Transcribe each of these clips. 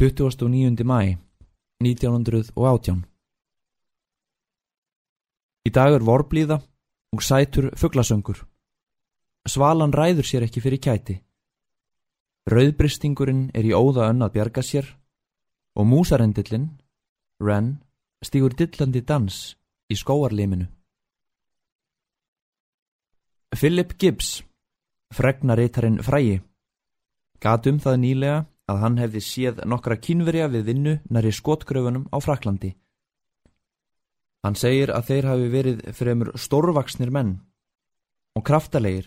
29. mæ 1918 Í dag er vorblíða og sætur fugglasöngur. Svalan ræður sér ekki fyrir kæti. Rauðbristingurinn er í óða önn að bjarga sér og músarendillin, Ren, stígur dillandi dans í skóarliminu. Philip Gibbs, fregnaritarinn frægi, gatum það nýlega að hann hefði séð nokkra kínverja við vinnu næri skotgröfunum á Fraklandi. Hann segir að þeir hafi verið fremur stórvaksnir menn og kraftalegir,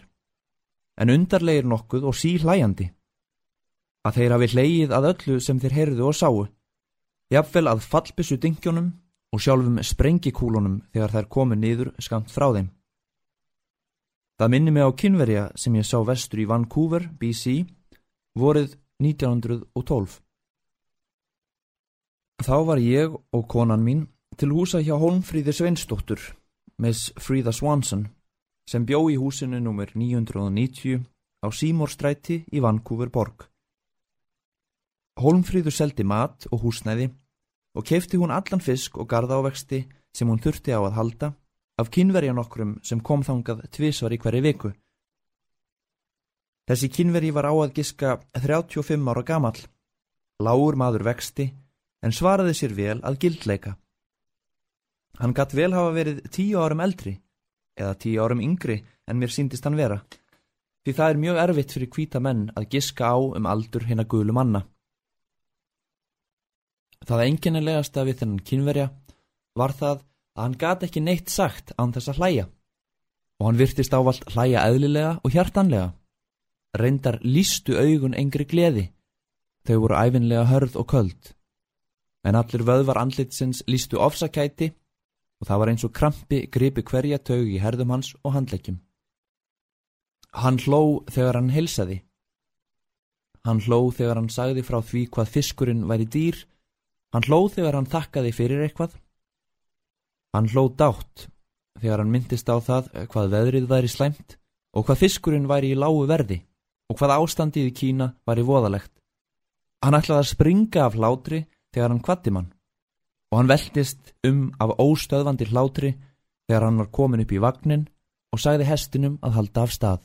en undarlegir nokkuð og síhlæjandi. Að þeir hafi hleyið að öllu sem þeir heyrðu og sáu, jafnvel að fallbissu dingjónum og sjálfum sprengikúlunum þegar þær komu niður skamt frá þeim. Það minni mig á kynverja sem ég sá vestur í Vancouver, BC, vorið 1912. Þá var ég og konan mín til húsa hjá Holmfríði Sveinsdóttur, Miss Frida Swanson, sem bjó í húsinu nr. 990 á Símórstræti í Vancouver borg. Holmfríður seldi mat og húsnæði og kefti hún allan fisk og gardávexti sem hún þurfti á að halda af kynverjan okkurum sem kom þangað tvísvar í hverju viku. Þessi kynveri var á að giska 35 ára gamall. Lágur maður vexti en svaraði sér vel að gildleika. Hann gatt vel hafa verið tíu árum eldri eða tíu árum yngri en mér síndist hann vera. Því það er mjög erfitt fyrir kvíta menn að giska á um aldur hinn að gulu manna. Það enginnilegasta við þennan kynverja var það að hann gat ekki neitt sagt án þess að hlæja og hann virtist ávalt hlæja eðlilega og hjartanlega reyndar lístu augun engri gleði. Þau voru æfinlega hörð og köld. En allir vöðvar andlitsins lístu ofsakæti og það var eins og krampi gripi hverja taug í herðum hans og handleikjum. Hann hló þegar hann hilsaði. Hann hló þegar hann sagði frá því hvað fiskurinn væri dýr. Hann hló þegar hann þakkaði fyrir eitthvað. Hann hló dátt þegar hann myndist á það hvað veðrið væri slæmt og hvað fiskurinn væri í lágu verði og hvað ástandið í Kína var í voðalegt. Hann ætlaði að springa af hlátri þegar hann kvatti mann og hann veltist um af óstöðvandi hlátri þegar hann var komin upp í vagnin og sagði hestinum að halda af stað.